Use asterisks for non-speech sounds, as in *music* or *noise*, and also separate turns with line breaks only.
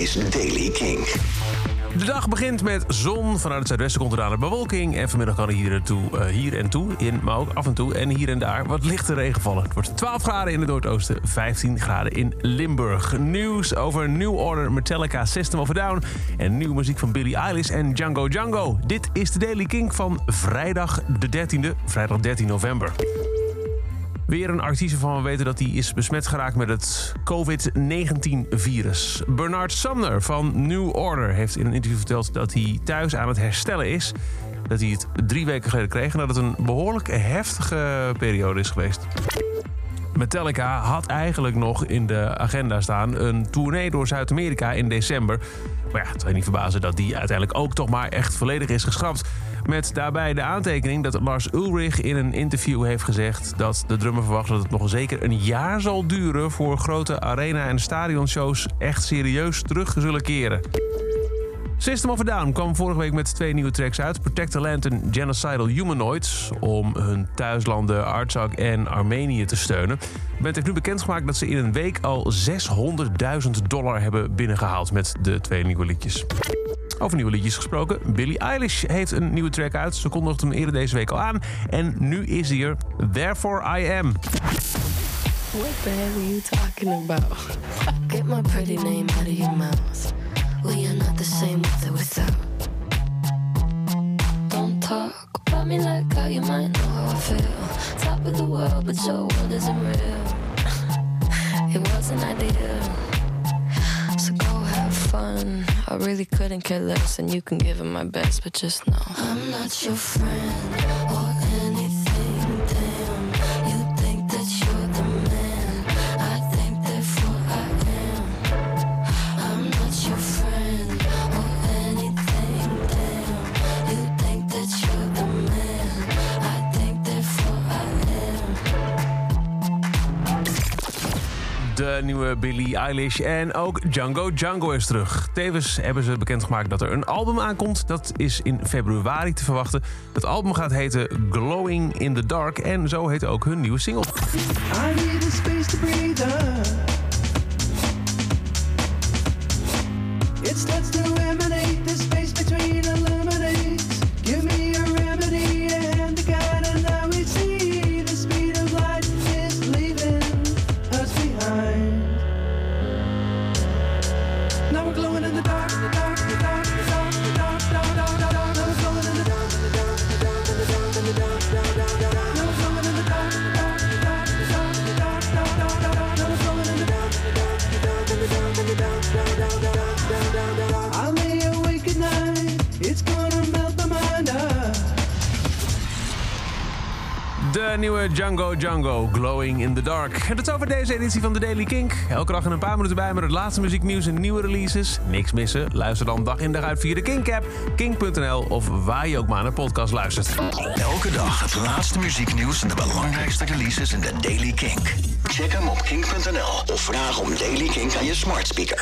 is Daily King.
De dag begint met zon. Vanuit het zuidwesten komt er aan de bewolking. En vanmiddag kan er hier en, toe, eh, hier en toe, in, maar ook af en toe en hier en daar, wat lichte regen vallen. Het wordt 12 graden in het noordoosten, 15 graden in Limburg. Nieuws over New Order, Metallica, System of a Down. En nieuwe muziek van Billie Eilish en Django Django. Dit is de Daily King van vrijdag de 13e, vrijdag 13 november. Weer een artiest waarvan we weten dat hij is besmet geraakt met het COVID-19-virus. Bernard Sumner van New Order heeft in een interview verteld dat hij thuis aan het herstellen is. Dat hij het drie weken geleden kreeg en dat het een behoorlijk heftige periode is geweest. Metallica had eigenlijk nog in de agenda staan een tournee door Zuid-Amerika in december. Maar ja, het zou niet verbazen dat die uiteindelijk ook toch maar echt volledig is geschrapt. Met daarbij de aantekening dat Lars Ulrich in een interview heeft gezegd dat de drummer verwacht dat het nog zeker een jaar zal duren voor grote arena- en stadionshows echt serieus terug zullen keren. System of a Down kwam vorige week met twee nieuwe tracks uit. Protect the Land en Genocidal Humanoids. Om hun thuislanden Artsakh en Armenië te steunen. Band heeft nu bekendgemaakt dat ze in een week al 600.000 dollar hebben binnengehaald met de twee nieuwe liedjes. Over nieuwe liedjes gesproken. Billie Eilish heeft een nieuwe track uit. Ze kondigde hem eerder deze week al aan. En nu is hij er. Therefore I Am.
What the hell are you talking about? *laughs* Get my pretty name out of your mouth. The same with or without. Don't talk about me like how you might know how I feel. Top of the world, but your world isn't real. *laughs* It wasn't ideal. So go have fun. I really couldn't care less, and you can give it my best, but just know I'm not your friend
De nieuwe Billie Eilish en ook Django Django is terug. Tevens hebben ze bekendgemaakt dat er een album aankomt. Dat is in februari te verwachten. Het album gaat heten Glowing in the Dark. En zo heet ook hun nieuwe single.
I need a space to breathe up. It starts glowing in the dark, the dark, the dark, the dark,
De nieuwe Django Django, Glowing in the Dark. En dat is over deze editie van de Daily Kink. Elke dag in een paar minuten bij met het laatste muzieknieuws en nieuwe releases. Niks missen? Luister dan dag in dag uit via de Kink-app, kink.nl of waar je ook maar naar podcast luistert.
Elke dag het laatste muzieknieuws en de belangrijkste releases in de Daily King. Check hem op kink.nl of vraag om Daily King aan je smart speaker.